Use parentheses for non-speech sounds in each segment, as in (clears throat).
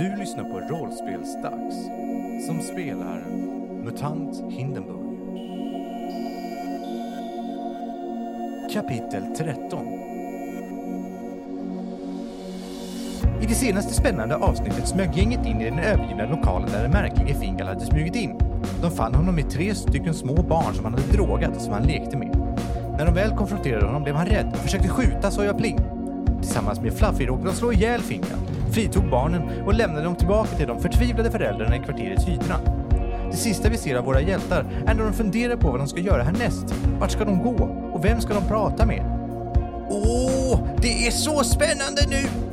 Du lyssnar på Rollspelsdags som spelar MUTANT Hindenburg. Kapitel 13 I det senaste spännande avsnittet smög gänget in i den övergivna lokalen där den märklige Fingal hade smugit in. De fann honom med tre stycken små barn som han hade drogat och som han lekte med. När de väl konfronterade honom blev han rädd och försökte skjuta Soja Pling. Tillsammans med Fluffy råkade de slå ihjäl Fingal, fritog barnen och lämnade dem tillbaka till de förtvivlade föräldrarna i kvarterets Hydra. Det sista vi ser av våra hjältar är när de funderar på vad de ska göra härnäst. Vart ska de gå? Och vem ska de prata med? Åh, det är så spännande nu!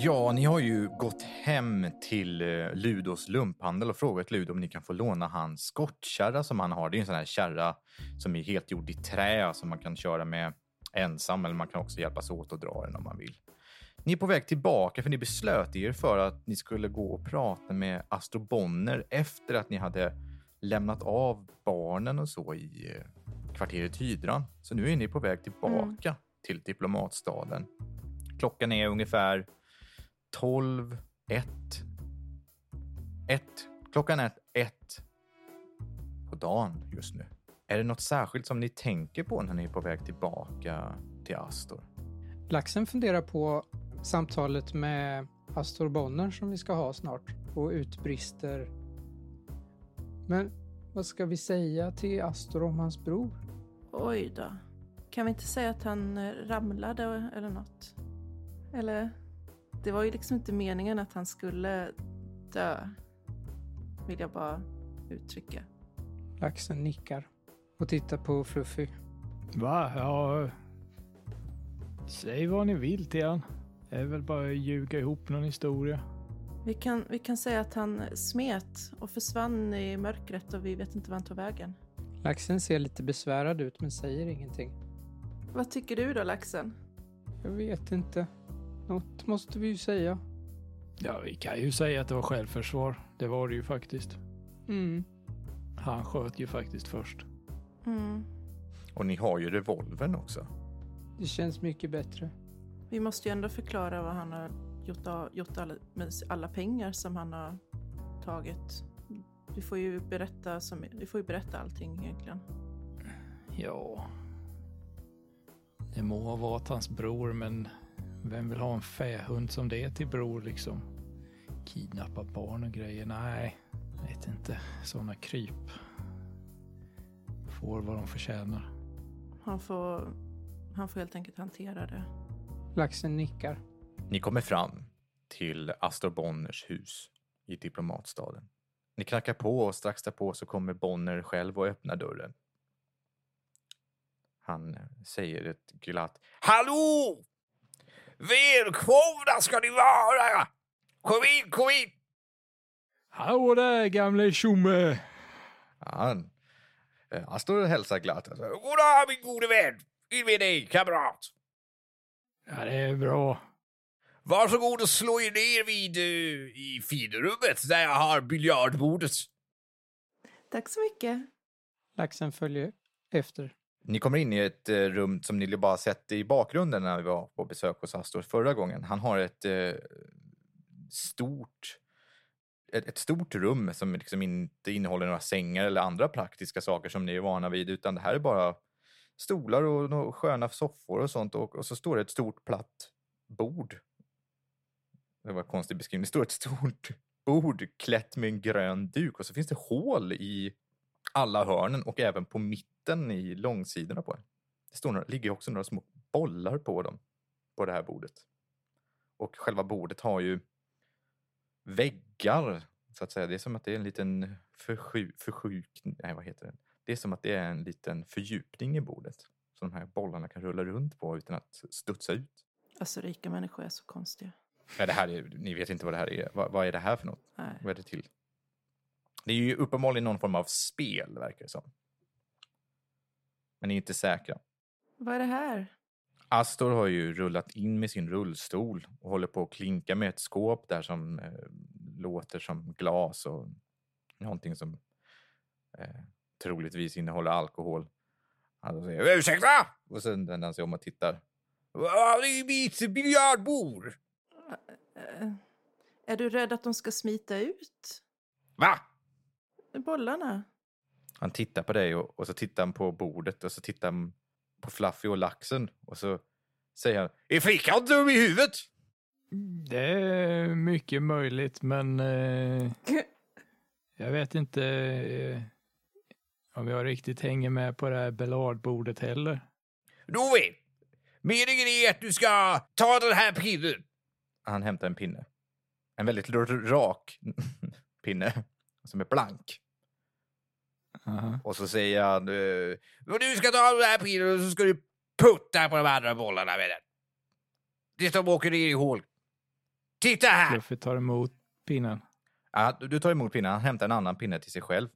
Ja, ni har ju gått hem till eh, Ludos lumphandel och frågat Ludo om ni kan få låna hans skottkärra som han har. Det är en sån här kärra som är helt gjord i trä som man kan köra med ensam eller man kan också hjälpas åt att dra den om man vill. Ni är på väg tillbaka för ni beslöt er för att ni skulle gå och prata med Astro Bonner efter att ni hade lämnat av barnen och så i eh, kvarteret Hydran. Så nu är ni på väg tillbaka till diplomatstaden. Klockan är ungefär 12, 1. 1. Klockan är 1 på dagen just nu. Är det något särskilt som ni tänker på när ni är på väg tillbaka till Astor? Laxen funderar på samtalet med Astor Bonner som vi ska ha snart och utbrister. Men vad ska vi säga till Astor om hans bror? Oj då. Kan vi inte säga att han eh, ramlade eller något? Eller? Det var ju liksom inte meningen att han skulle dö. Vill jag bara uttrycka. Laxen nickar och tittar på Fluffy. Va? Ja... Säg vad ni vill till han. Det är väl bara att ljuga ihop någon historia. Vi kan, vi kan säga att han smet och försvann i mörkret och vi vet inte var han tog vägen. Laxen ser lite besvärad ut men säger ingenting. Vad tycker du då, laxen? Jag vet inte. Något måste vi ju säga. Ja, vi kan ju säga att det var självförsvar. Det var det ju faktiskt. Mm. Han sköt ju faktiskt först. Mm. Och ni har ju revolvern också. Det känns mycket bättre. Vi måste ju ändå förklara vad han har gjort, av, gjort alla, med alla pengar som han har tagit. Vi får ju berätta, som, vi får ju berätta allting egentligen. Ja. Det må ha varit hans bror, men vem vill ha en fähund som det till bror liksom? Kidnappa barn och grejer? Nej, vet inte. Såna kryp. Får vad de förtjänar. Han får, han får helt enkelt hantera det. Laxen nickar. Ni kommer fram till Astor Bonners hus i diplomatstaden. Ni knackar på och strax därpå så kommer Bonner själv och öppnar dörren. Han säger ett glatt Hallå! Välkomna ska ni vara! Kom in, kom in! Hallå där gamle tjomme! Han, han står och hälsar glatt. Goddag min gode vän! In med dig, kamrat! Ja, det är bra. Varsågod och slå er ner vid uh, i finrummet där jag har biljardbordet. Tack så mycket. Laxen följer efter. Ni kommer in i ett eh, rum som ni bara sett i bakgrunden när vi var på besök hos Astor förra gången. Han har ett eh, stort ett, ett stort rum som liksom inte innehåller några sängar eller andra praktiska saker som ni är vana vid, utan det här är bara stolar och några sköna soffor och sånt och, och så står det ett stort platt bord. Det var en konstig beskrivning. Det står ett stort bord klätt med en grön duk och så finns det hål i alla hörnen och även på mitten i långsidorna på den. Det står några, ligger också några små bollar på dem, på det här bordet. Och själva bordet har ju väggar, så att säga. Det är som att det är en liten försju, nej vad heter det? Det är som att det är en liten fördjupning i bordet. Så de här bollarna kan rulla runt på utan att studsa ut. Alltså rika människor är så konstiga. Ja, det här är, ni vet inte vad det här är. Vad, vad är det här för något? Nej. Vad är det till? Det är ju uppenbarligen någon form av spel, verkar det som. Men ni är inte säkra. Vad är det här? Astor har ju rullat in med sin rullstol och håller på att klinka med ett skåp där som eh, låter som glas och någonting som eh, troligtvis innehåller alkohol. Han säger ursäkta! Och sen vänder han sig om och tittar. Det är mitt biljardbord. Eh, Är du rädd att de ska smita ut? Va? Bollarna? Han tittar på dig och, och så tittar han på bordet och så tittar han på Fluffy och laxen och så säger han Är flickan dum i huvudet? Det är mycket möjligt, men eh, jag vet inte eh, om jag riktigt hänger med på det här bellardbordet heller. Nåväl, meningen är att du ska ta den här pinnen. Han hämtar en pinne. En väldigt rak pinne som är blank. Aha. Och så säger han eh, "Och du ska ta den här pinnen och så ska du putta på de andra bollarna med den. Tills de åker ner i hål. Titta här! Fluffy tar emot pinnen. Ja, du- du tar emot pinnen, han hämtar en annan pinne till sig själv.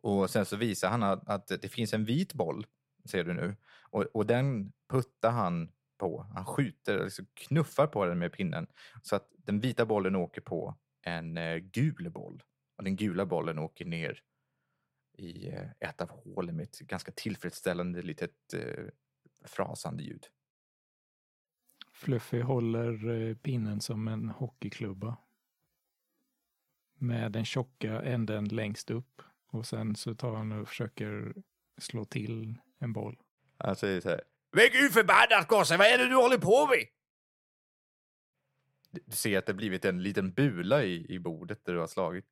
Och sen så visar han att, att det finns en vit boll, ser du nu. Och, och den puttar han på. Han skjuter, liksom knuffar på den med pinnen. Så att den vita bollen åker på en eh, gul boll. Och den gula bollen åker ner i eh, ett av hålen med ett ganska tillfredsställande litet eh, frasande ljud. Fluffy håller eh, pinnen som en hockeyklubba. Med den tjocka änden längst upp. Och sen så tar han och försöker slå till en boll. Han säger så här. Men gud förbannat gosse, vad är det du håller på med? Du ser att det blivit en liten bula i, i bordet där du har slagit.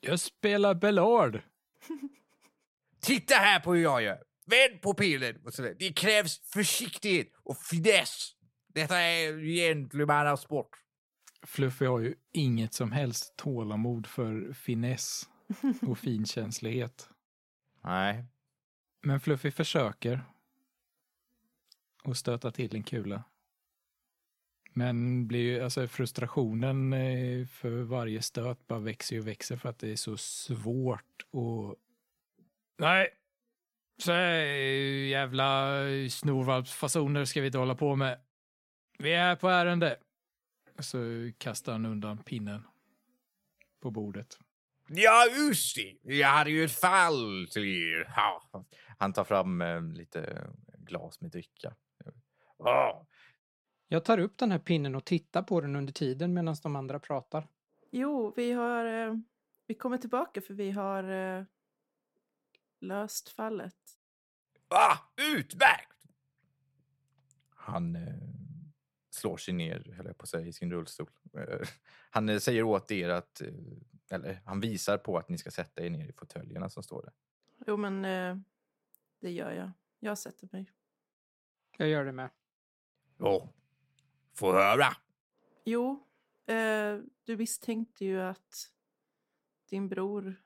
Jag spelar Bellard! (laughs) Titta här på hur jag gör. Vänd på pilen. Och så. Det krävs försiktighet och finess. Detta är gentlemannasport. Fluffy har ju inget som helst tålamod för finess och (laughs) finkänslighet. Nej. Men Fluffy försöker och stöta till en kula. Men blir ju, alltså frustrationen eh, för varje stöt bara växer och växer för att det är så svårt och... Nej, så här jävla snorvalpsfasoner ska vi inte hålla på med. Vi är på ärende. Så kastar han undan pinnen på bordet. Ja, just det. Jag hade ju ett fall till er. Ja. Han tar fram eh, lite glas med dricka. Ja. Jag tar upp den här pinnen och tittar på den under tiden medan de andra pratar. Jo, vi har... Eh, vi kommer tillbaka för vi har eh, löst fallet. Ah, utmärkt! Han eh, slår sig ner, höll jag på att säga, i sin rullstol. Eh, han eh, säger åt er att, eh, eller han visar på att ni ska sätta er ner i fåtöljerna som står där. Jo, men eh, det gör jag. Jag sätter mig. Jag gör det med. Ja, få höra. Jo, eh, du misstänkte ju att din bror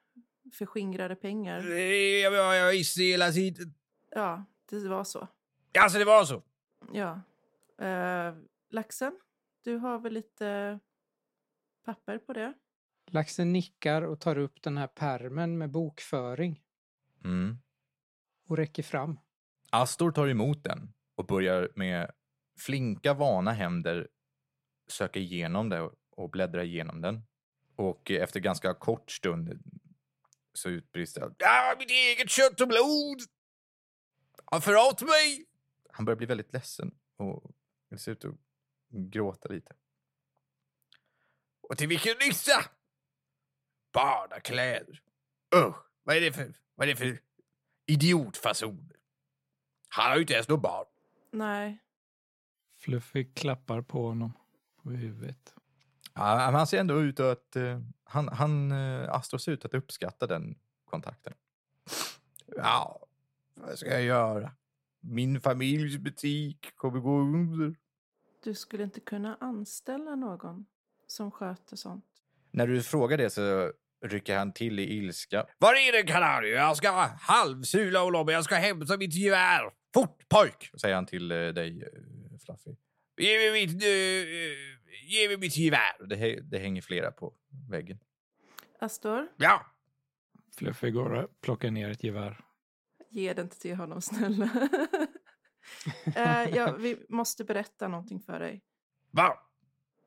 förskingrade pengar. Jag, jag, jag visste hela tiden. Ja, det var så. Alltså det var så. Ja. Eh, laxen, du har väl lite papper på det? Laxen nickar och tar upp den här permen med bokföring Mm. och räcker fram. Astor tar emot den och börjar med flinka vana händer söka igenom det och bläddra igenom den. Och efter ganska kort stund så utbrister han. Ja, mitt eget kött och blod! Han förrått mig! Han börjar bli väldigt ledsen och det ser ut att gråta lite. Och till vilken nytta? Barnakläder. Usch, vad är det för, vad är det för idiotfasoner? Han har ju inte ens något barn. Nej. Fluffy klappar på honom på huvudet. Ja, men han ser ändå ut att... eh, han, han, uh, Astro ser ut att uppskatta den kontakten. Ja, vad ska jag göra? Min familjs butik kommer gå under. Du skulle inte kunna anställa någon som sköter sånt. När du frågar det så rycker han till i ilska. Var är den Canario? Jag ska halvsula honom. Jag ska hämta mitt gevär. Fort pojk! Säger han till eh, dig, eh, Fluffy. Ge mig mitt, uh, ge mig mitt gevär. Det, det hänger flera på väggen. Astor, Ja, Fluffy går och plockar ner ett gevär. ge den inte till honom snälla. (laughs) Eh, ja, vi måste berätta någonting för dig. va?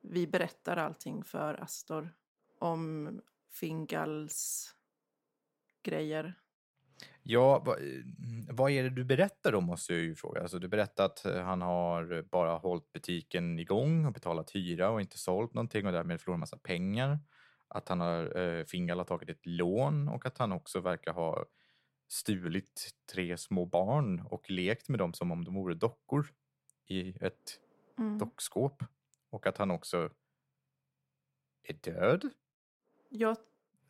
Vi berättar allting för Astor om Fingals grejer. Ja, vad, vad är det du berättar då måste jag ju fråga. Alltså, du berättar att eh, han har bara hållit butiken igång och betalat hyra och inte sålt någonting och därmed förlorat massa pengar. Att han har, eh, Fingal har tagit ett lån och att han också verkar ha stulit tre små barn och lekt med dem som om de vore dockor i ett Mm. dockskåp. Och att han också är död. Jag,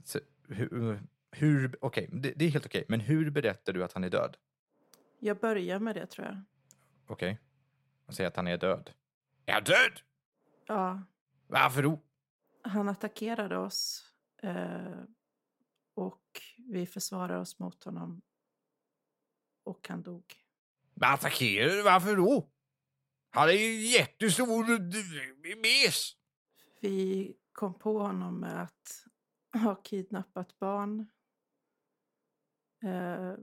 Så, hur, hur, okej, det, det är helt okej, men hur berättar du att han är död? jag börjar med det tror jag. Okej. Och säger att han är död. Är han död? Ja, Varför då? han attackerade oss eh, och vi försvarade oss mot honom och han dog. Du? Varför då? Han är ju jättestor mes. Vi kom på honom med att ha kidnappat barn. Eh,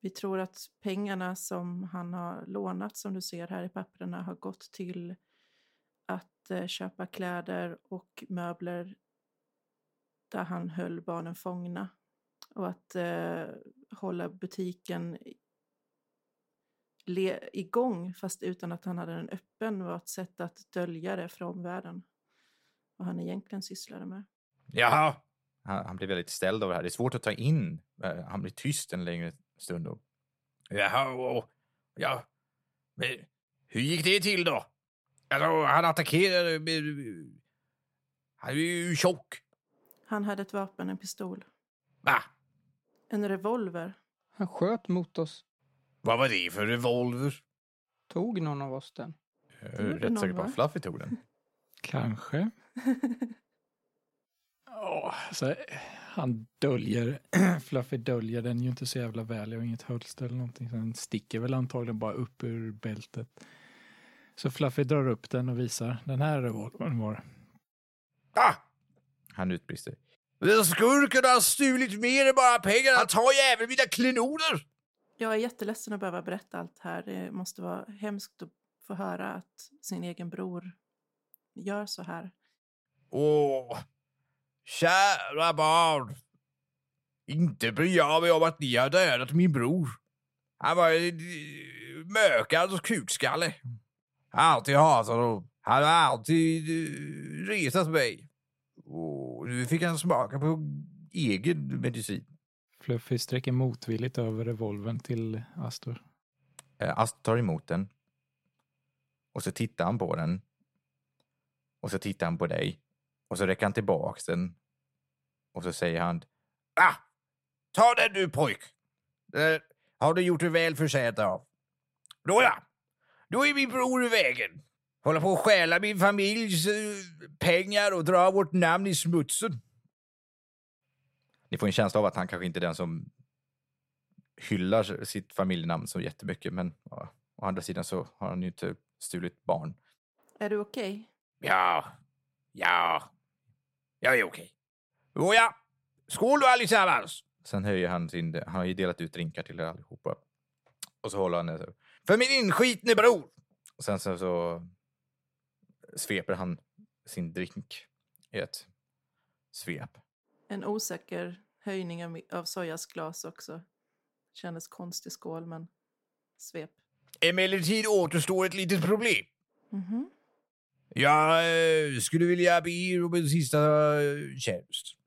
vi tror att pengarna som han har lånat, som du ser här i papperna, har gått till att eh, köpa kläder och möbler där han höll barnen fångna. Och att eh, hålla butiken le- igång fast utan att han hade den öppen var ett sätt att dölja det för omvärlden. Vad han egentligen sysslade med. Jaha. Han, han blir väldigt ställd av det här. Det är svårt att ta in. Eh, Han blir tyst en längre stund. Då. Jaha, och, ja. Men hur gick det till då? Alltså, han attackerade med... Han är ju tjock. Han hade ett vapen, en pistol. Va? En revolver. Han sköt mot oss. Vad var det för revolver? Tog någon av oss den? Jag gjorde är rätt säker på att Fluffy tog den. Kanske. (laughs) Ja, så han döljer, (clears throat) Fluffy döljer den ju inte så jävla väl. Jag har inget hölster eller någonting. Så den sticker väl antagligen bara upp ur bältet. Så Fluffy drar upp den och visar. Den här revolvern var. Ah! Han utbrister. Den skurken har stulit mer än bara pengar. Han tar ju även mina klenoder. Jag är jätteledsen att behöva berätta allt här. Det måste vara hemskt att få höra att sin egen bror gör så här. Åh, kära barn. Inte bryr jag mig om att ni har dödat min bror. Han var en mökad kukskalle. Alltid hatat honom. Han har alltid eh, retat mig. Och nu fick han smaka på egen medicin. Fluffy sträcker motvilligt över revolvern till Astor. Eh, Ast tar emot den. Och så tittar han på den. Och så tittar han på dig. Och så räcker han tillbaks den. Och så säger han. Ah! Ta den du pojk! Det har du gjort dig väl förtjänt av. Nåja, då är min bror i vägen. Håller på att stjäla min familjs eh, pengar och dra vårt namn i smutsen. Ni får en känsla av att han kanske inte är den som hyllar sitt familjenamn så jättemycket, men ja, å andra sidan så har han ju inte stulit barn. Är du okej? Ja, ja, jag är okej. Nåja, skål då allesammans! Sen höjer han sin, han har ju delat ut drinkar till er allihopa. Och så håller han det så. För min inskitne bror! Och sen så, så sveper han sin drink i ett svep. En osäker höjning av, av Sojas glas också. Kändes konstig skål, men svep. Emellertid återstår ett litet problem. Mhm. Jag eh, skulle vilja be er om en sista eh, tjänst.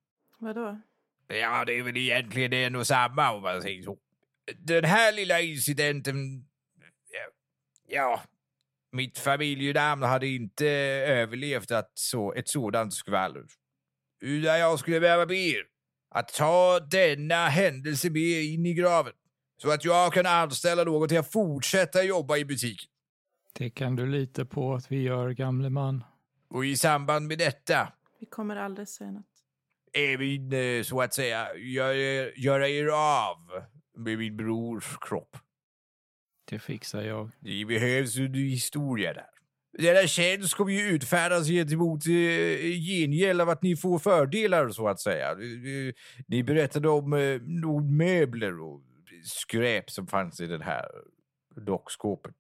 Vadå? Ja, det är väl egentligen en och samma om man säger så. Den här lilla incidenten... Ja, ja mitt familjenamn hade inte överlevt att så, ett sådant skvaller. Utan jag skulle behöva be er att ta denna händelse med in i graven. Så att jag kan anställa någon till att fortsätta jobba i butiken. Det kan du lita på att vi gör, gamle man. Och i samband med detta Vi kommer aldrig säga något. Även eh, så att säga göra, göra er av med min brors kropp. Det fixar jag. Det behövs en historia där. Denna tjänst kommer ju utfärdas gentemot eh, gengäld av att ni får fördelar så att säga. Eh, Ni berättade om eh, nog möbler och skräp som fanns i det här dockskåpet.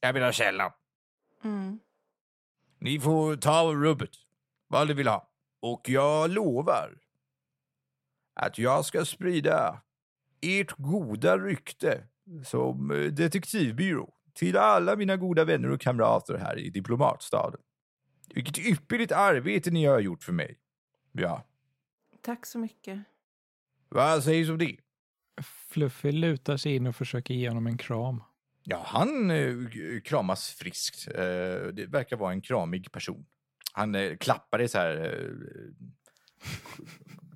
Jag menar källan. Mm. Ni får ta rubbet, vad ni vill ha. Och jag lovar att jag ska sprida ert goda rykte som eh, detektivbyrå till alla mina goda vänner och kamrater här i diplomatstaden. Vilket ypperligt arbete ni har gjort för mig. Ja, Tack så mycket. vad sägs om det? Fluffy lutar sig in och försöker ge honom en kram. Ja, han eh, kramas friskt. Eh, det verkar vara en kramig person. Han eh, klappar dig så här eh,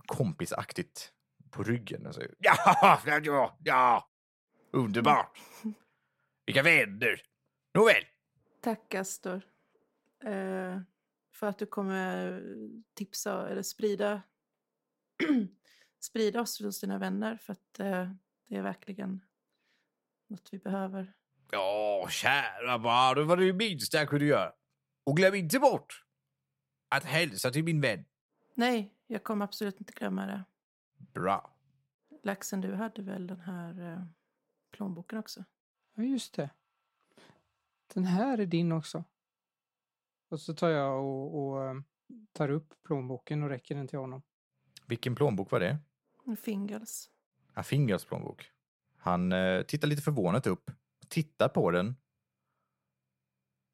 kompisaktigt på ryggen och säger ja, ja, ja, underbart. Vilka vänner. Nåväl, Tack Astor. Eh, för att du kommer tipsa eller sprida (clears throat) sprida oss hos dina vänner. För att eh, det är verkligen något vi behöver. Ja, kära barn, det var det minsta jag kunde göra. Och glöm inte bort att hälsa till min vän. Nej, jag kommer absolut inte glömma det. Bra. Laxen, du hade väl den här eh, plånboken också? Ja, just det. Den här är din också. Och så tar jag och, och eh, tar upp plånboken och räcker den till honom. Vilken plånbok var det? Fingals. Ja, Fingers plånbok. Han eh, tittar lite förvånat upp, tittar på den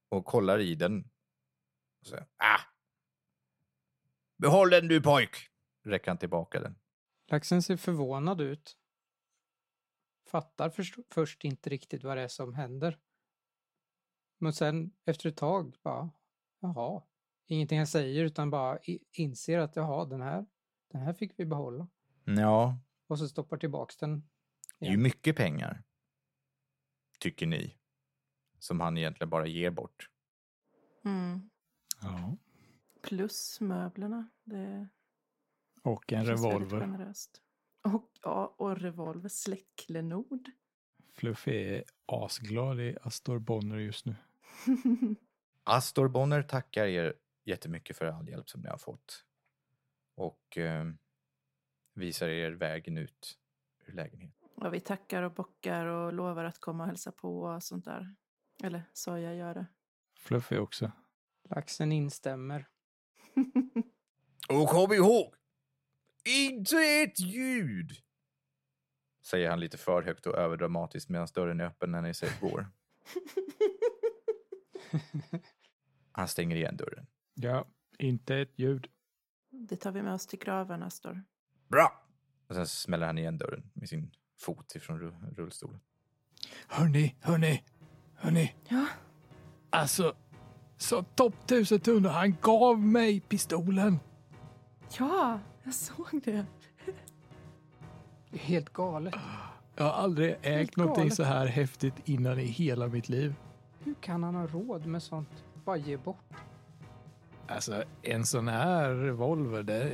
och kollar i den. Och säger, ah! Behåll den du pojk! Räcker han tillbaka den. Laxen ser förvånad ut. Fattar först, först inte riktigt vad det är som händer. Men sen efter ett tag bara, jaha. Ingenting han säger utan bara inser att jaha, den här, den här fick vi behålla. Ja, Och så stoppar tillbaks den. det är ju mycket pengar. Tycker ni. Som han egentligen bara ger bort. Mm. Ja. Plus möblerna. Det Och en revolver. generöst. Och, ja, och revolver. Släcklenord. Fluffy är asglad i Astor Bonner just nu. (laughs) Astor Bonner tackar er jättemycket för all hjälp som ni har fått. Och eh, visar er vägen ut ur lägenheten. ja, vi tackar och bockar och lovar att komma och hälsa på och sånt där. Eller Soja gör det. Fluffy också. Laxen instämmer. (laughs) Och kom ihåg! Inte ett ljud! Säger han lite för högt och överdramatiskt medan dörren är öppen när ni säger går. (laughs) Han stänger igen dörren. Ja, inte ett ljud. det tar vi med oss till graven, Astor. Bra! Och sen smäller han igen dörren med sin fot ifrån ru- rullstolen. Hörni, hörni, hörni. Ja, Alltså, så topp tusen tunnor, han gav mig pistolen. ja, jag såg det. Det är helt galet. Jag har aldrig ägt Helt någonting galet. så här häftigt innan i hela mitt liv. Hur kan han ha råd med sånt? Bara ge bort. Alltså, en sån här revolver, det,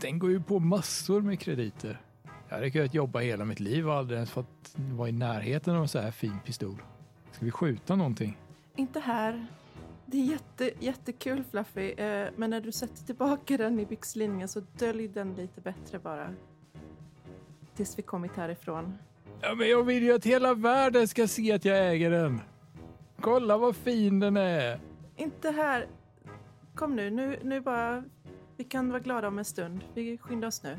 den går ju på massor med krediter. Jag hade kunnat jobba hela mitt liv och aldrig ens fått vara i närheten av en så här fin pistol. Ska vi skjuta någonting? Inte här. Det är jätte, jättekul Fluffy, eh, men när du sätter tillbaka den i byxlinningen så dölj den lite bättre bara. Tills vi kommit härifrån. Ja, men jag vill ju att hela världen ska se att jag äger den. Kolla vad fin den är. Inte här. Kom nu, nu, nu bara. Vi kan vara glada om en stund. Vi skyndar oss nu.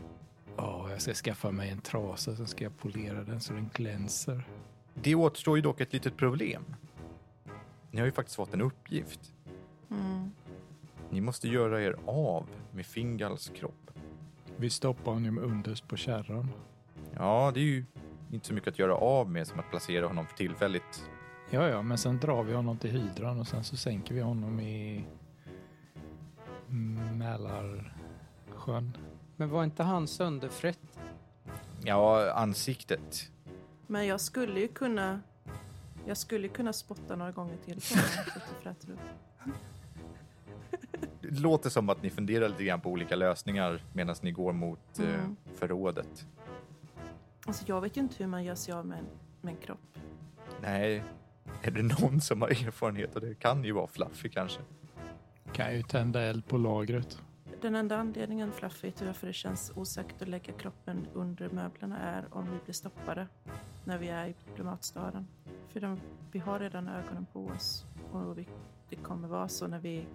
Ja, jag ska skaffa mig en trasa så ska jag polera den så den glänser. Det återstår ju dock ett litet problem. Ni har ju faktiskt fått en uppgift. Mm. Ni måste göra er av med Fingals kropp. Vi stoppar honom underst på kärran. Ja, det är ju inte så mycket att göra av med som att placera honom för tillfälligt. Ja, ja, men sen drar vi honom till hydran och sen så sänker vi honom i Mälarsjön. Men var inte han sönderfrätt? Ja, ansiktet. Men jag skulle ju kunna... Jag skulle kunna spotta några gånger till på honom. (laughs) det låter som att ni funderar lite grann på olika lösningar medan ni går mot eh, Mm. förrådet. Alltså jag vet ju inte hur man gör sig av med en, med en kropp. Nej, är det någon som har (laughs) erfarenhet och det kan ju vara Fluffy kanske. Kan ju tända eld på lagret. Den enda anledningen Fluffy till varför det känns osäkert att lägga kroppen under möblerna är om vi blir stoppade när vi är i diplomatstaden. För de, vi har redan ögonen på oss och vi, det kommer vara så när vi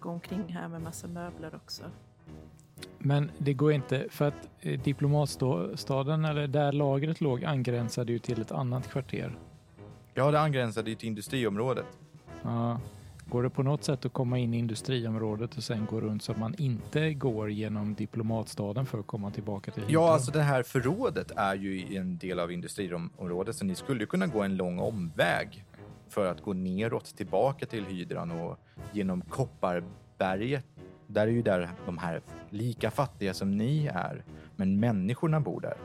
går omkring här med massa möbler också. Men det går inte för att eh, diplomatstaden eller där lagret låg angränsade ju till ett annat kvarter. Ja, det angränsade ju till industriområdet. Ja. Går det på något sätt att komma in i industriområdet och sen gå runt så att man inte går genom diplomatstaden för att komma tillbaka till Hydra? Ja, alltså det här förrådet är ju en del av industriområdet så ni skulle ju kunna gå en lång omväg för att gå neråt tillbaka till hydran och genom Kopparberget. Där är ju där de här lika fattiga som ni är, men människorna bor där.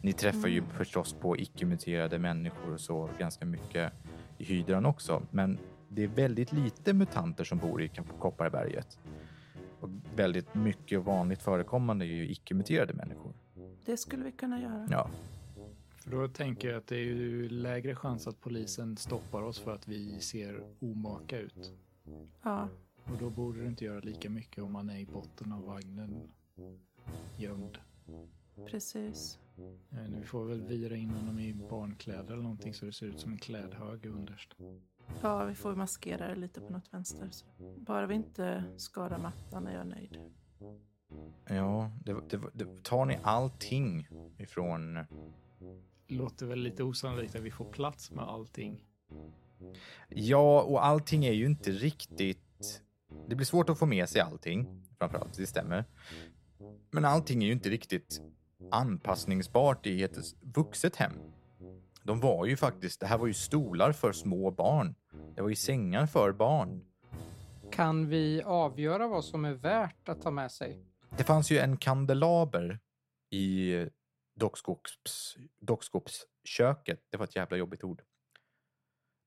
Ni träffar ju förstås på icke-muterade människor och så ganska mycket i hydran också, men det är väldigt lite mutanter som bor i Kopparberget. Och väldigt mycket vanligt förekommande är ju icke-muterade människor. Det skulle vi kunna göra. Ja, För då tänker jag att det är ju lägre chans att polisen stoppar oss för att vi ser omaka ut. Ja, Och då borde det inte göra lika mycket om man är i botten av vagnen gömd. precis. Vi får väl vira in honom i barnkläder eller någonting så det ser ut som en klädhög underst. Ja, vi får maskera det lite på något vänster. Så. Bara vi inte skadar mattan är jag nöjd. ja det, det, det, tar ni allting ifrån... Låter väl lite osannolikt att vi får plats med allting. Ja, och allting är ju inte riktigt... Det blir svårt att få med sig allting, framförallt, det stämmer. Men allting är ju inte riktigt anpassningsbart i ett vuxet hem. De var ju faktiskt, det här var ju stolar för små barn. Det var ju sängar för barn. Kan vi avgöra vad som är värt att ta med sig? Det fanns ju en kandelaber i dockskops, dockskåpsköket. Det var ett jävla jobbigt ord.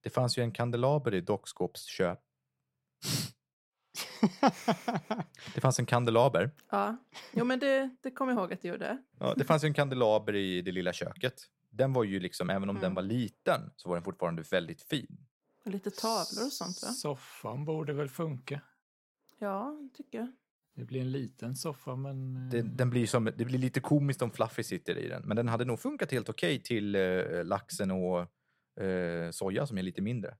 Det fanns ju en kandelaber i dockskåpsköp. (laughs) Det fanns en kandelaber. Ja, jo men det, det kommer jag ihåg att det gjorde. Ja, det fanns ju en kandelaber i det lilla köket. Den var ju liksom, även om den Mm. var liten, så var den fortfarande väldigt fin. Och lite tavlor och sånt va? Soffan borde väl funka. Ja, tycker jag. Det blir en liten soffa men... eh, Det, den blir som, det blir lite komiskt om Fluffy sitter i den, men den hade nog funkat helt okej till eh, laxen och eh, soja som är lite mindre.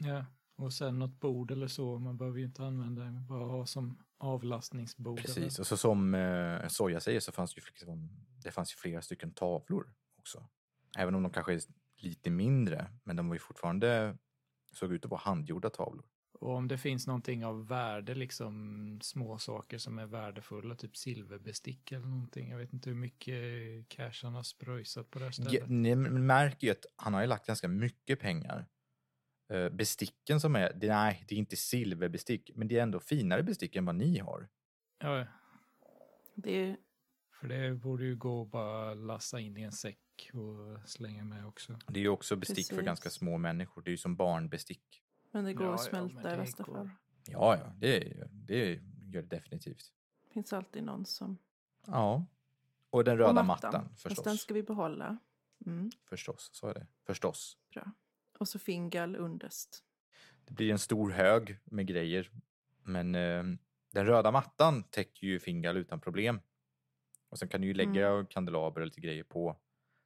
Ja, och sen något bord eller så. Man behöver ju inte använda det, bara ha som avlastningsbord. eller- Precis, och så som eh, Soja säger så fanns ju liksom, det fanns ju flera stycken tavlor också. Även om de kanske är lite mindre, men de var ju fortfarande, såg ut att vara handgjorda tavlor. Och om det finns någonting av värde, liksom små saker som är värdefulla, typ silverbestick eller någonting. Jag vet inte hur mycket cash han har spröjsat på det här stället. Ja, ni märker ju att han har ju lagt ganska mycket pengar. Eh, Besticken som är, det, nej, det är inte silverbestick, men det är ändå finare bestick än vad ni har. Ja, Det är, för det borde ju gå att bara lassa in i en säck och slänga med också. Det är ju också bestick för Precis. ganska små människor. Det är ju som barnbestick. men det går Ja, att ja, smälta det i värsta fall. Ja, ja, det, är- det gör det definitivt. finns alltid någon som... Ja. Och den Och röda mattan, Fast förstås. den ska vi behålla. Mm, Förstås, så är det. Förstås. bra. Och så Fingal underst. Det blir en stor hög med grejer. Men eh, den röda mattan täcker ju Fingal utan problem. Och sen kan du ju lägga Mm. kandelaber och lite grejer på.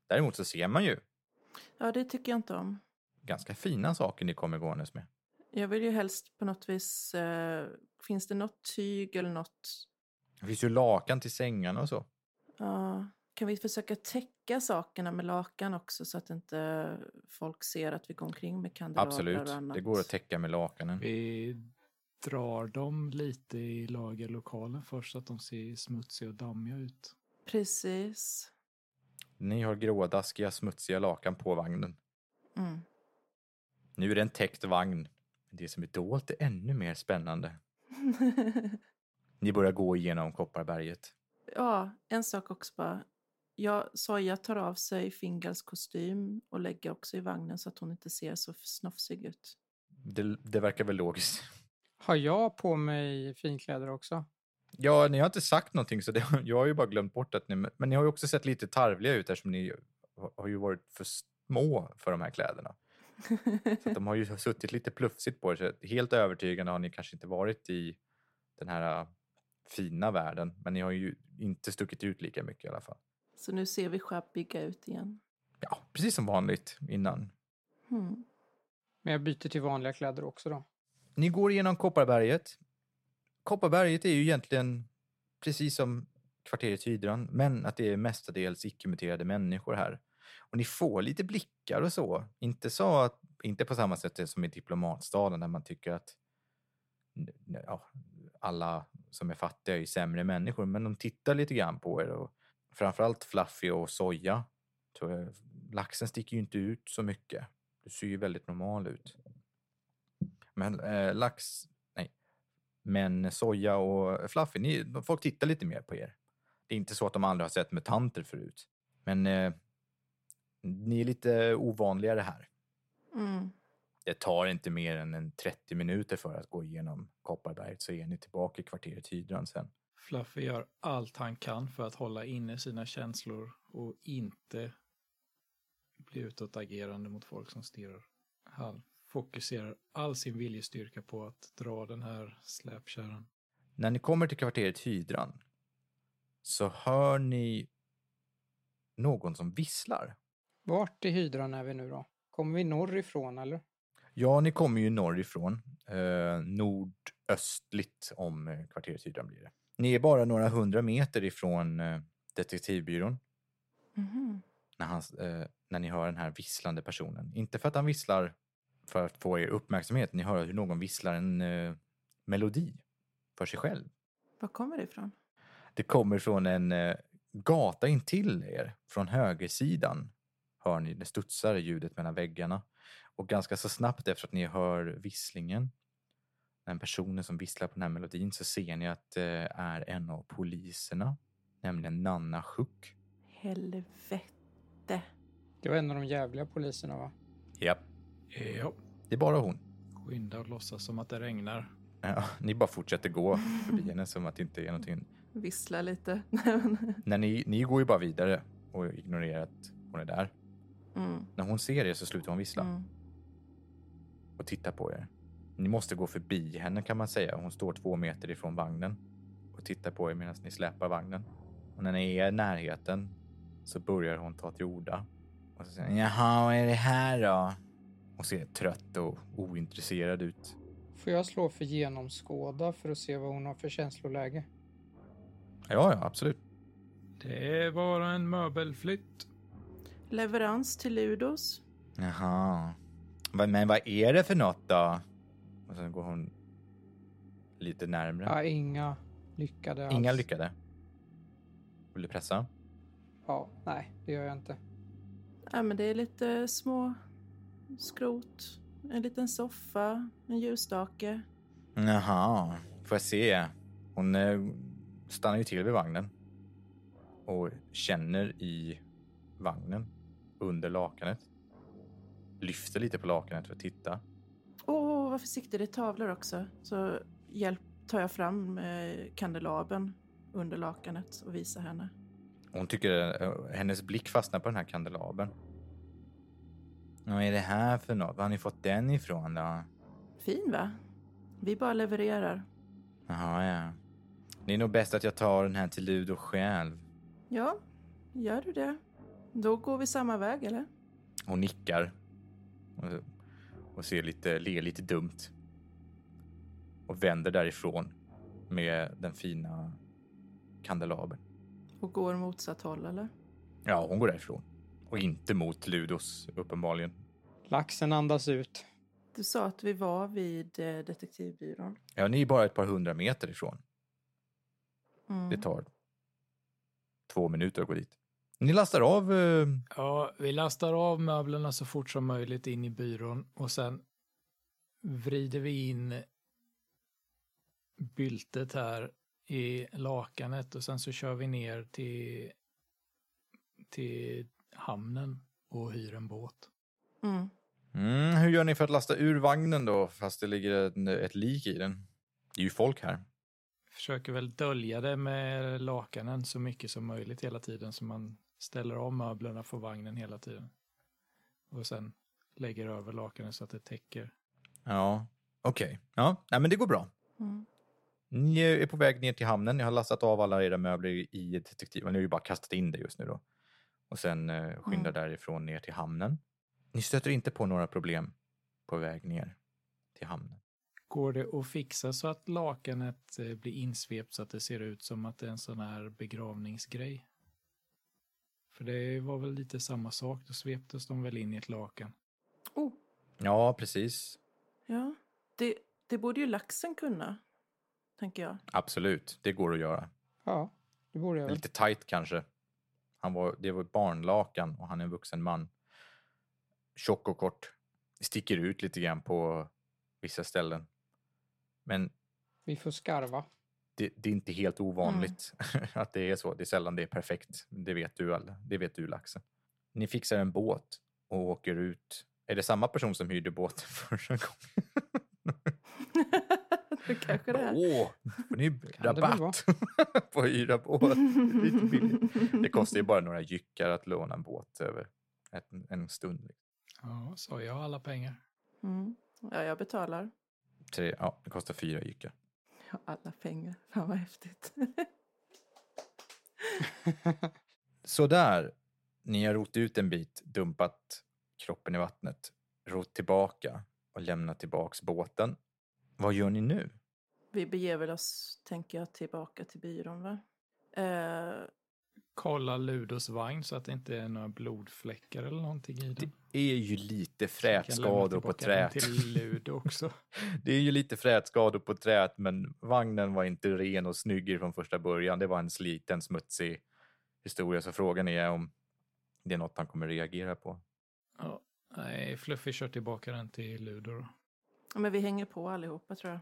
Däremot så ser man ju Ja, det tycker jag inte om. ganska fina saker ni kommer gåendes med. Jag vill ju helst på något vis... Eh, finns det något tyg eller något... Det finns ju lakan till sängarna och så. Ja, kan vi försöka täcka sakerna med lakan också så att inte folk ser att vi går omkring med kandelabrar Absolut, och annat? det går att täcka med lakanen. Vi drar dem lite i lagerlokalen först så att de ser smutsiga och dammiga ut. Precis. Ni har grådaskiga, smutsiga lakan på vagnen. Mm. Nu är det en täckt vagn. Men det som är dolt är ännu mer spännande. (laughs) Ni börjar gå igenom Kopparberget. ja, en sak också bara. Ja, Soja tar av sig Fingals kostym och lägger också i vagnen så att hon inte ser så snofsig ut. Det, det verkar väl logiskt. Har jag på mig finkläder också? Ja, ni har inte sagt någonting så det, jag har ju bara glömt bort att ni... Men ni har ju också sett lite tarvliga ut eftersom ni har ju varit för små för de här kläderna. Så de har ju (laughs) suttit lite plufsigt på er. Så helt övertygande har ni kanske inte varit i den här äh, fina världen. Men ni har ju inte stuckit ut lika mycket i alla fall. så nu ser vi schabbiga ut igen. Ja, precis som vanligt innan. Mm. Men jag byter till vanliga kläder också då. Ni går igenom Kopparberget. Kopparberget är ju egentligen precis som kvarteret Hydran, men att det är mestadels icke-muterade människor här. Och ni får lite blickar och så. Inte, så att, inte på samma sätt som i diplomatstaden där man tycker att ja, alla som är fattiga är sämre människor, men de tittar lite grann på er. Och framförallt Fluffy och Soja. Eh, laxen sticker ju inte ut så mycket. Du ser ju väldigt normal ut. Men eh, lax, nej. Men Soja och Fluffy, ni, folk tittar lite mer på er. Det är inte så att de aldrig har sett mutanter förut. Men eh, ni är lite ovanligare här. Mm. Det tar inte mer än en 30 minuter för att gå igenom Kopparberget så är ni tillbaka i kvarteret Hydran sen. Fluffy gör allt han kan för att hålla inne sina känslor och inte bli utåtagerande mot folk som stirrar. Han fokuserar all sin viljestyrka på att dra den här släpkärran. När ni kommer till kvarteret Hydran så hör ni någon som visslar. Vart i hydran är vi nu då? Kommer vi norrifrån eller? Ja, ni kommer ju norrifrån. Eh, nordöstligt om eh, kvarteret Hydran blir det. Ni är bara några hundra meter ifrån eh, detektivbyrån Mhm. när, han, eh, när ni hör den här visslande personen. Inte för att han visslar för att få er uppmärksamhet. Ni hör hur någon visslar en eh, melodi för sig själv. Var kommer det ifrån? Det kommer från en eh, gata intill er. Från högersidan hör ni det studsar ljudet mellan väggarna. Och ganska så snabbt efter att ni hör visslingen, den personen som visslar på den här melodin, så ser ni att det är en av poliserna, nämligen Nanna Schuck. Helvete. Det var en av de jävliga poliserna va? Japp, Ja, det är bara hon. skynda och låtsas som att det regnar. Ja, ni bara fortsätter gå förbi henne som att det inte är någonting. Vissla lite. (laughs) När ni, ni går ju bara vidare och ignorerar att hon är där. mm. När hon ser er så slutar hon vissla. Mm. och tittar på er. Ni måste gå förbi henne kan man säga. Hon står två meter ifrån vagnen och tittar på er medan ni släpar vagnen. Och när ni är i närheten så börjar hon ta till orda. Och så säger hon, Jaha, vad är det här då? Hon ser trött och ointresserad ut. Får jag slå för genomskåda för att se vad hon har för känsloläge? Ja, ja, absolut. Det är bara en möbelflytt. Leverans till Ludos. Jaha. Men vad är det för något då? Och sen går hon lite närmre. Ja, inga lyckade Inga alls. lyckade. Vill du pressa? Ja, nej, det gör jag inte. Ja, men det är lite små skrot. En liten soffa. En ljusstake. Jaha, får jag se. Hon eh, stannar ju till vid vagnen och känner i vagnen under lakanet. Lyfter lite på lakanet för att titta. Åh, vad försiktig. Det är tavlor också. Så hjälp, tar jag fram eh, kandelabern under lakanet och visar henne. Hon tycker eh, hennes blick fastnar på den här kandelabern. Vad är det här för något? Var har ni fått den ifrån då? Fin va? Vi bara levererar. Jaha, ja. Det är nog bäst att jag tar den här till Ludo själv. Ja, gör du det? Då går vi samma väg, eller? Hon nickar och, och ser lite, ler lite dumt. Och vänder därifrån med den fina kandelabern. Och går motsatt håll, eller? Ja, hon går därifrån. Och inte mot Ludos, uppenbarligen. Laxen andas ut. Du sa att vi var vid eh, detektivbyrån. Ja, ni är bara ett par hundra meter ifrån. Mm. Det tar två minuter att gå dit. Ni lastar av... Eh, Ja, vi lastar av möblerna så fort som möjligt in i byrån och sen vrider vi in byltet här i lakanet och sen så kör vi ner till, till hamnen och hyr en båt. Mm. mm, hur gör ni för att lasta ur vagnen då, fast det ligger ett, ett lik i den? Det är ju folk här. Försöker väl dölja det med lakanen så mycket som möjligt hela tiden så man ställer av möblerna på vagnen hela tiden. Och sen lägger över lakanen så att det täcker. Ja, okej. Ja, nej, men det går bra. Mm. Ni är på väg ner till hamnen. Ni har lastat av alla era möbler i detektiven. Ni har ju bara kastat in det just nu då. Och sen eh, skyndar därifrån ner till hamnen. Ni stöter inte på några problem på väg ner till hamnen. Går det att fixa så att lakanet eh, blir insvept så att det ser ut som att det är en sån här begravningsgrej? För det var väl lite samma sak, då sveptes de väl in i ett lakan. Oh, Ja, precis. ja. Det, det borde ju laxen kunna, tänker jag. Absolut, det går att göra. Ja, det borde jag. Lite tight kanske. Han var, det var barnlakan och han är en vuxen man. Tjock och kort. Sticker ut lite grann på vissa ställen. Men Vi får skarva. det, det är inte helt ovanligt (laughs) att det är så. Det är sällan det är perfekt. Det vet du alla. Det vet du laxen. Ni fixar en båt och åker ut. Är det samma person som hyrde båten (laughs) förra gången? Det (laughs) kanske det är. Åh, får ni rabatt (laughs) på att hyra båt? Lite billigt. Det kostar ju bara några jyckar att låna en båt över en, en stund. Ja, sa jag alla pengar. Mm. Ja, jag betalar. Tre, ja, det kostar fyra jyckar. Ja, alla pengar. Fan vad häftigt. (laughs) Sådär. Ni har rott ut en bit, dumpat kroppen i vattnet, rott tillbaka och lämnat tillbaks båten. Vad gör ni nu? Vi beger väl oss, tänker jag, tillbaka till byrån, va? Eh, Kolla Ludos vagn så att det inte är några blodfläckar eller någonting i den. Det är ju lite frätskador på träet. till Ludo också. (laughs) Det är ju lite frätskador på träet, men vagnen var inte ren och snygg från första början. Det var en sliten, smutsig historia, så frågan är om det är något han kommer reagera på. Ja, nej, Fluffy kör tillbaka den till Ludo då. Ja, men vi hänger på allihopa, tror jag.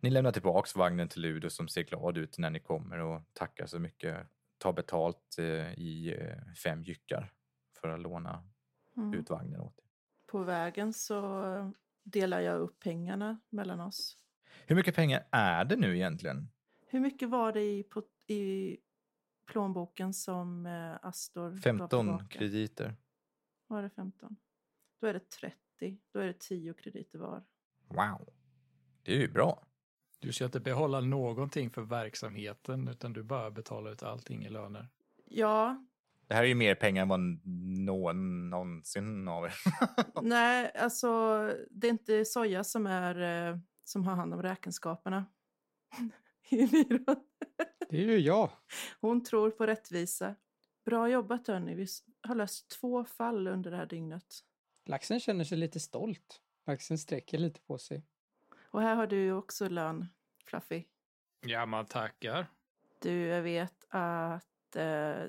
Ni lämnar tillbaks vagnen till Ludo som ser glad ut när ni kommer och tackar så mycket. Tar betalt eh, i eh, fem jyckar för att låna Mm. ut vagnen åt er. På vägen så delar jag upp pengarna mellan oss. Hur mycket pengar är det nu egentligen? Hur mycket var det i, på, i plånboken som eh, Astor gav 15 tillbaka? krediter. Var det 15? Då är det 30. Då är det 10 krediter var. Wow. Det är ju bra. Du ska inte behålla någonting för verksamheten utan du bara betalar ut allting i löner. Ja, Det här är ju mer pengar än vad någon någonsin av er. (laughs) nej, alltså det är inte Soja som, är, eh, som har hand om räkenskaperna (laughs) i byrån. Det är ju jag. Hon tror på rättvisa. Bra jobbat hörni, vi har löst två fall under det här dygnet. Laxen känner sig lite stolt. Laxen sträcker lite på sig. Och här har du ju också lön, Fluffy. Ja, man tackar. Du jag vet att eh,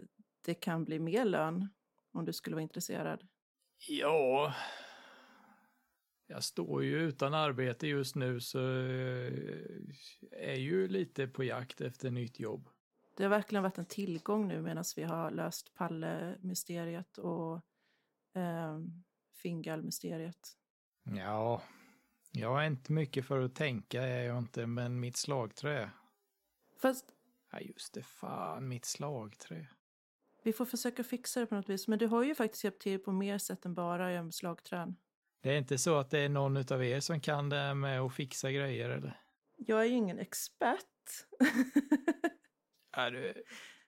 det kan bli mer lön om du skulle vara intresserad. Ja, jag står ju utan arbete just nu så eh, är ju lite på jakt efter nytt jobb. Det har verkligen varit en tillgång nu medan vi har löst Palle-mysteriet och eh, Fingal-mysteriet. Ja, jag är inte mycket för att tänka är jag inte, men mitt slagträ. Fast Ja, just det, fan, mitt slagträ. vi får försöka fixa det på något vis. Men du har ju faktiskt hjälpt till på mer sätt än bara göra slagträn. Det är inte så att det är någon av er som kan det här med att fixa grejer eller? Jag är ju ingen expert. (laughs) Ja, du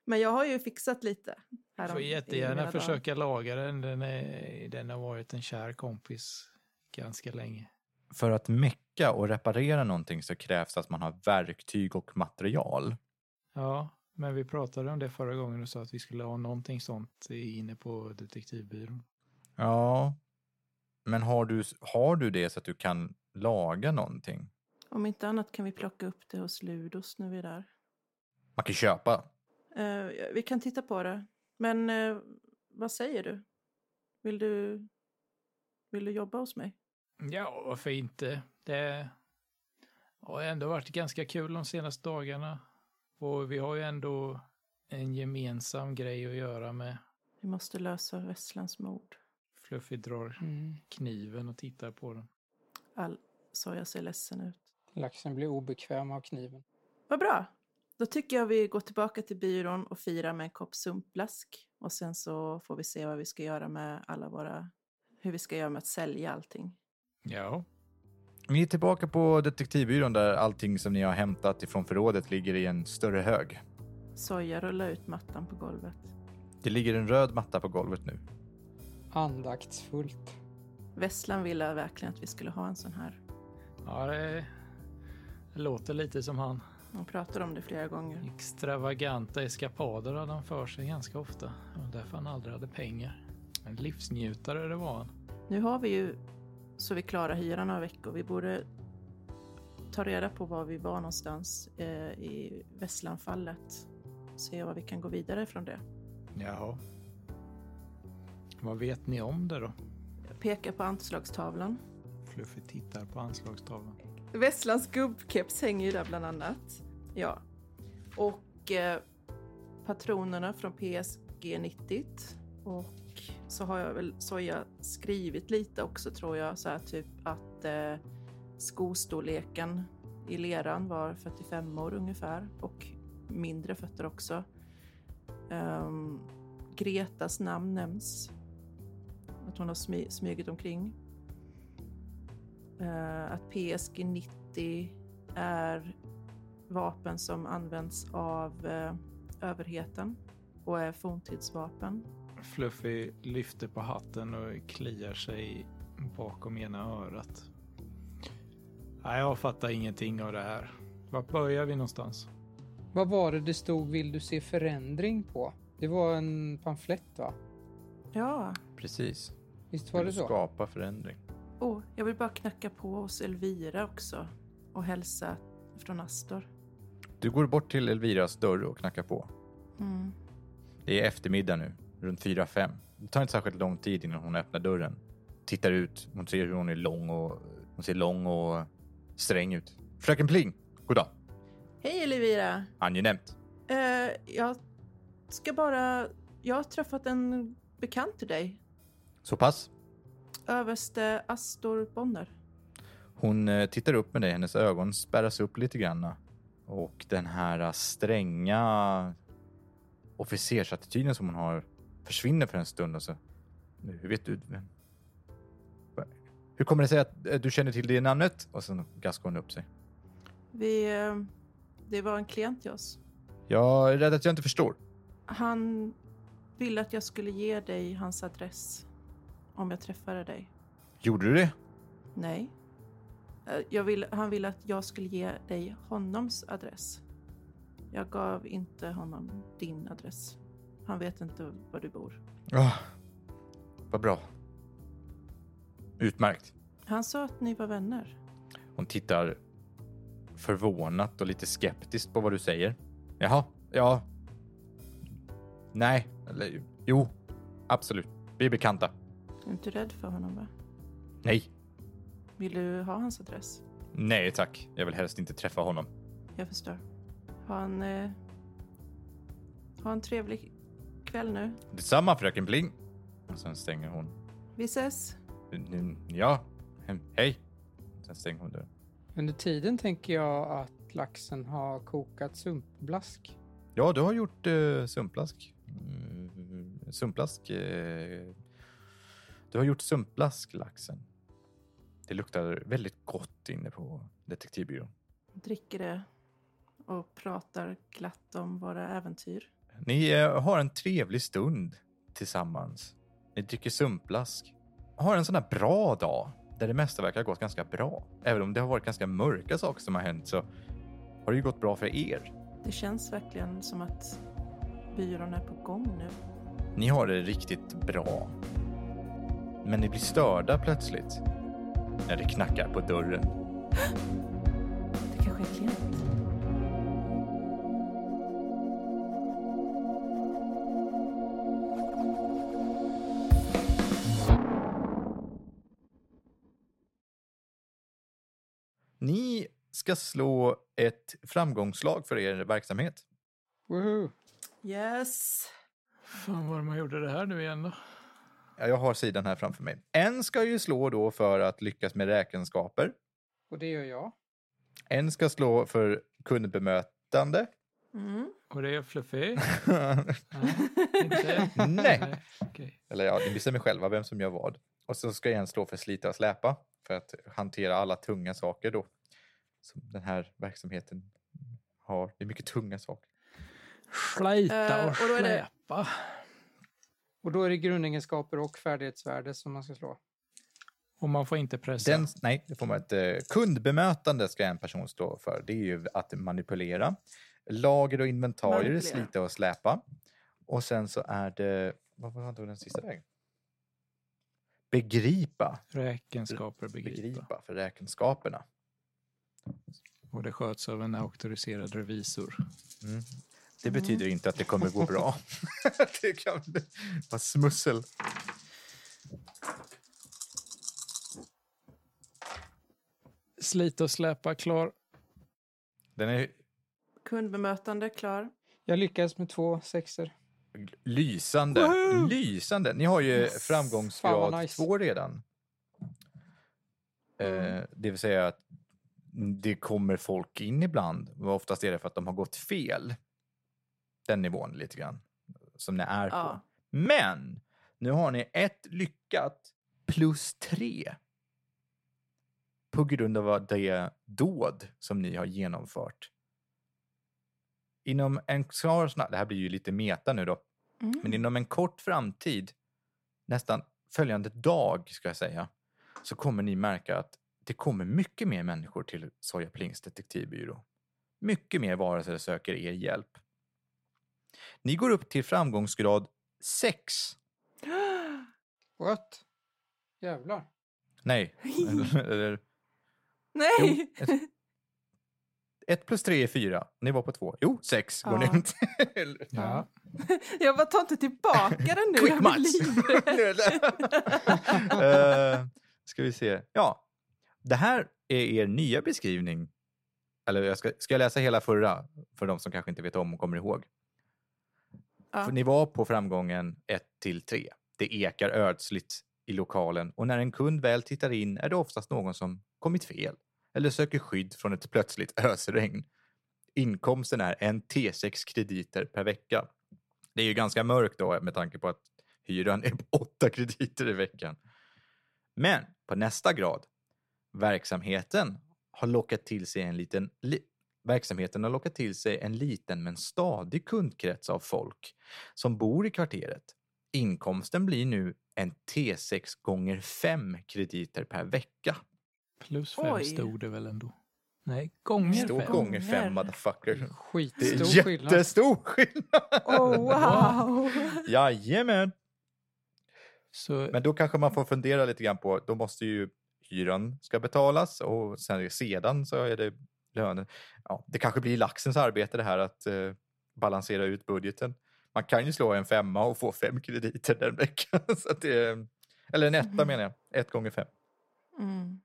Men jag har ju fixat lite. du får jättegärna dagar. försöka laga den. Den, är, den har varit en kär kompis ganska länge. För att mecka och reparera någonting så krävs att man har verktyg och material. Ja, men vi pratade om det förra gången och sa att vi skulle ha någonting sånt inne på detektivbyrån. Ja, men har du, har du det så att du kan laga någonting? Om inte annat kan vi plocka upp det hos Ludos när vi är där. Man kan köpa. Eh, vi kan titta på det. Men eh, vad säger du? Vill du, vill du jobba hos mig? Ja, varför inte? Det har ändå varit ganska kul de senaste dagarna. Och vi har ju ändå en gemensam grej att göra med. Vi måste lösa Vesslans mord. Fluffy drar Mm. kniven och tittar på den. All Soja ser ledsen ut. Laxen blir obekväm av kniven. Vad bra! Då tycker jag vi går tillbaka till byrån och firar med en kopp sumpblask. Och sen så får vi se vad vi ska göra med alla våra... Hur vi ska göra med att sälja allting. Ja, Ni är tillbaka på detektivbyrån där allting som ni har hämtat ifrån förrådet ligger i en större hög. Soja rullar ut mattan på golvet. Det ligger en röd matta på golvet nu. Andaktsfullt. Vesslan ville verkligen att vi skulle ha en sån här. Ja, det, det låter lite som han. Han pratar om det flera gånger. Extravaganta eskapader hade han för sig ganska ofta. Och därför han aldrig hade pengar. En livsnjutare det var han. Nu har vi ju så vi klarar hyran några veckor. Vi borde ta reda på var vi var någonstans eh, i Västlandfallet. Se vad vi kan gå vidare från det. Jaha. Vad vet ni om det då? Jag pekar på anslagstavlan. Fluffy tittar på anslagstavlan. Vesslands gubbkeps hänger ju där bland annat. Ja. Och eh, patronerna från PSG 90. Och så har jag väl så jag skrivit lite också tror jag. Så här typ att eh, skostorleken i leran var 45 år ungefär. Och mindre fötter också. Um, Gretas namn nämns. Att hon har smy smugit omkring. Uh, att PSG 90 är vapen som används av uh, överheten och är forntidsvapen. Fluffy lyfter på hatten och kliar sig bakom ena örat. Nej, jag fattar ingenting av det här. Var börjar vi någonstans? Vad var det det stod vill du se förändring på? Det var en pamflett va? Ja. Precis. Visst var Vill det du så? skapa förändring. Oh, jag vill bara knacka på hos Elvira också och hälsa från Astor. Du går bort till Elviras dörr och knackar på. Mm. Det är eftermiddag nu, runt 4-5. Det tar inte särskilt lång tid innan hon öppnar dörren. Tittar ut, hon ser hur hon är lång och hon ser lång och sträng ut. Fröken Pling, god dag. Hej Elvira! Angenämt. Eh, jag ska bara... Jag har träffat en bekant till dig. Så pass. Överste Astor Bonner. Hon eh, tittar upp med dig, hennes ögon spärras upp lite grann. Och den här stränga officersattityden som hon har försvinner för en stund. Och så, hur vet du? vem- Hur kommer det sig att eh, du känner till det namnet? Och sen gaskar hon upp sig. Vi... Eh, det var en klient till oss. Jag är rädd att jag inte förstår. Han ville att jag skulle ge dig hans adress om jag träffade dig. Gjorde du det? Nej. Eh, vill, han ville att jag skulle ge dig honoms adress. Jag gav inte honom din adress. Han vet inte var du bor. Ja, vad bra. Utmärkt. Han sa att ni var vänner. Hon tittar förvånat och lite skeptiskt på vad du säger. Jaha, ja. Nej, eller jo, absolut. Vi är bekanta. Är du inte rädd för honom va? Nej, Vill du ha hans adress? nej tack. Jag vill helst inte träffa honom. Jag förstår. Ha en... Eh, ha en trevlig kväll nu. Detsamma fröken Pling. Och sen stänger hon. Vi ses. Ja, hej. Sen stänger hon dörren. Under tiden tänker jag att laxen har kokat sumpblask. Ja, du har gjort uh, sumplask. Mm, sumplask. eh, du har gjort sumplask, laxen. Det luktar väldigt gott inne på detektivbyrån. Dricker det och pratar glatt om våra äventyr. Ni eh, har en trevlig stund tillsammans. Ni dricker sumplask. Har en sån här bra dag där det mesta verkar ha gått ganska bra. Även om det har varit ganska mörka saker som har hänt så har det ju gått bra för er. Det känns verkligen som att byrån är på gång nu. Ni har det riktigt bra. Men ni blir störda plötsligt när det knackar på dörren. (gasps) Det kanske är klient. Ska slå ett framgångslag för er verksamhet. Woohoo! Yes. Fan vad man gjorde det här nu igen då. Ja, Jag har sidan här framför mig. En ska ju slå då för att lyckas med räkenskaper. Och det gör jag. En ska slå för kundbemötande. Mm. Och det är Fluffy? (laughs) Nej? Nej. Okej. Eller ja, ni bestämmer själva vem som gör vad. Och så ska en slå för slita och släpa för att hantera alla tunga saker då. Som den här verksamheten har. Det är mycket tunga saker. Slita Eh, och och då är det- släpa. Och då är det grundegenskaper och färdighetsvärde som man ska slå. Och man får inte pressa. Den, nej, det får man inte. Kundbemötande ska en person stå för. Det är ju att manipulera. Lager och inventarier, Manipulera. slita och släpa. Och sen så är det, vad var den sista vägen? Begripa. Räkenskaper begripa. Begripa för räkenskaperna. Och det sköts av en auktoriserad revisor. Mm. Det betyder inte att det kommer gå bra. (laughs) det kan vara smussel. Slita och släpa klar. Den är Kundbemötande klar. Jag lyckades med två sexer. lysande. Woohoo! Lysande. Ni har ju framgångsgrad nice. två redan. Mm. Eh, det vill säga att det kommer folk in ibland. Och oftast är det för att de har gått fel. Den nivån lite grann. Som ni är på. Ja. Men nu har ni ett lyckat plus tre. På grund av det dåd som ni har genomfört. Inom en snar, det här blir ju lite meta nu då, Mm. men inom en kort framtid, nästan följande dag ska jag säga, så kommer ni märka att det kommer mycket mer människor till Soja Plings detektivbyrå. Mycket mer varelser söker er hjälp. Ni går upp till framgångsgrad 6. (gasps) What? Jävlar. Nej. (laughs) Eller, Nej! Jo, 1 plus 3 är 4. Ni var på 2. Jo, 6 går Ja. ni till. (laughs) Ja. (laughs) Jag bara, ta inte tillbaka den nu. Quick match! uh, ska vi se. Ja, det här är er nya beskrivning. Eller jag ska, ska jag läsa hela förra för de som kanske inte vet om och kommer ihåg? Ja. För ni var på framgången 1 till 3. Det ekar ödsligt i lokalen och när en kund väl tittar in är det oftast någon som kommit fel eller söker skydd från ett plötsligt (laughs) ösregn. Inkomsten är en T6 krediter per vecka. Det är ju ganska mörkt då med tanke på att hyran är på 8 krediter i veckan. Men på nästa grad, verksamheten har lockat till sig en liten li, verksamheten har lockat till sig en liten men stadig kundkrets av folk som bor i kvarteret. Inkomsten blir nu en T6 gånger 5 krediter per vecka. Plus fem Oj. stod det väl ändå? Nej, gånger Stå fem. gånger 5 Gånger. motherfucker. Det Skitstor är skillnad. jättestor skillnad! Oh, wow! Jajamän! Så Men då kanske man får fundera lite grann på, då måste ju hyran ska betalas och sen sedan så är det lönen. Ja, det kanske blir laxens arbete det här att eh, balansera ut budgeten. Man kan ju slå en femma och få fem krediter den veckan. (laughs) Så att det, eller en etta Mhm. menar jag, ett gånger fem. Mm.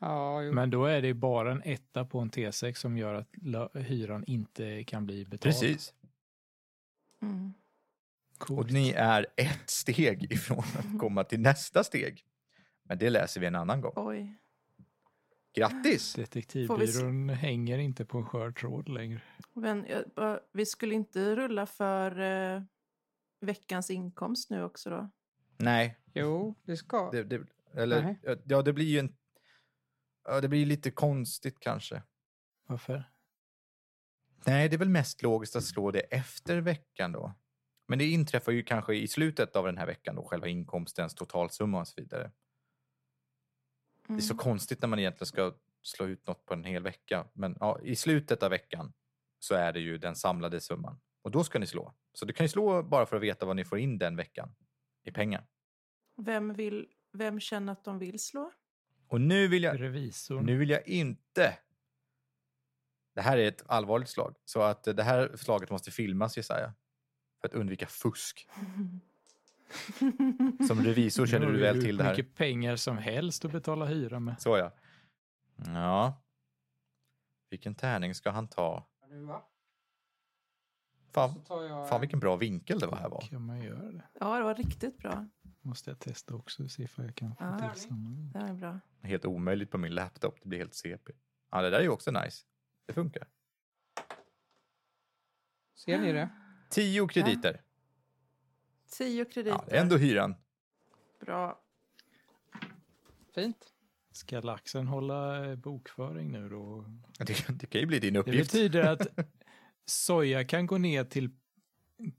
Ja, jo. Men då är det bara en etta på en T6 som gör att hyran inte kan bli betald. Precis. Mm. Coolt. Och ni är ett steg ifrån att komma till nästa steg. Men det läser vi en annan gång. Oj. Grattis! Detektivbyrån hänger inte på en skör tråd längre. Men jag, vi skulle inte rulla för eh, veckans inkomst nu också då? Nej, Jo, det ska. det, det, eller, Nej. ja, det blir ju en... Ja, det blir lite konstigt kanske. Varför? Nej, det är väl mest logiskt att slå det efter veckan då. Men det inträffar ju kanske i slutet av den här veckan då, själva inkomstens totalsumma och så vidare. Det är så Mm. konstigt när man egentligen ska slå ut något på en hel vecka. Men ja, i slutet av veckan så är det ju den samlade summan. Och då ska ni slå. Så du kan ju slå bara för att veta vad ni får in den veckan i pengar. Vem, vill, vem känner att de vill slå? Och nu vill jag, Revisorn. nu vill jag inte... Det här är ett allvarligt slag. Så att det här slaget måste filmas Jesaja. För att undvika fusk. (laughs) Som revisor känner du väl till det här. mycket pengar som helst att betala hyra med. Så ja. Ja. Vilken tärning ska han ta? Nu, va? Så Fan, jag... fan vilken bra vinkel det var här var. Kan man göra det? ja, det var riktigt bra. Måste jag testa också och se ifall jag kan få Ja. till samma. Det var bra. Helt omöjligt på min laptop. Det blir helt CP. Ja, det där är ju också nice. Det funkar. Ser ni det? Tio krediter. Tio krediter. Ja, det ändå hyran. Bra. Fint. Ska laxen hålla eh, bokföring nu då? Det, det kan ju bli din Det uppgift. betyder att (laughs) Soja kan gå ner till,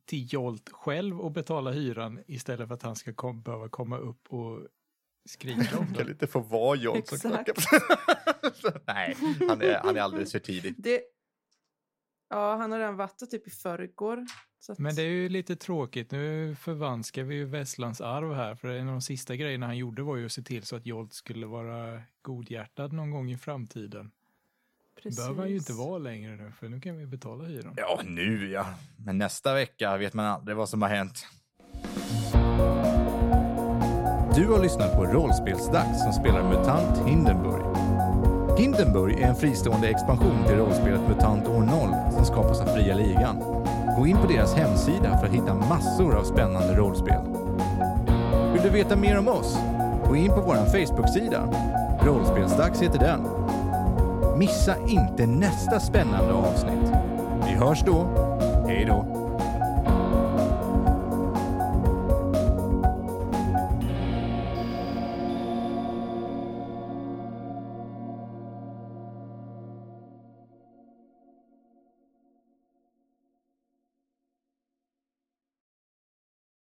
till Jolt själv och betala hyran istället för att han ska kom, behöva komma upp och Skrika om Kan det. inte få vara John som knackar. Nej, han är, han är alldeles för tidig. Det... Ja, han har redan varit typ i förrgår. Att... Men det är ju lite tråkigt. Nu förvanskar vi ju Vesslans arv här. För en av de sista grejerna han gjorde var ju att se till så att Jolt skulle vara godhjärtad någon gång i framtiden. Det behöver han ju inte vara längre nu, för nu kan vi betala hyran. Ja, nu ja. Men nästa vecka vet man aldrig vad som har hänt. Du har lyssnat på Rollspelsdags som spelar MUTANT Hindenburg. Hindenburg är en fristående expansion till rollspelet MUTANT år 0 som skapas av Fria Ligan. Gå in på deras hemsida för att hitta massor av spännande rollspel. Vill du veta mer om oss? Gå in på vår Facebook-sida. Rollspelsdags heter den. Missa inte nästa spännande avsnitt. Vi hörs då. Hej då!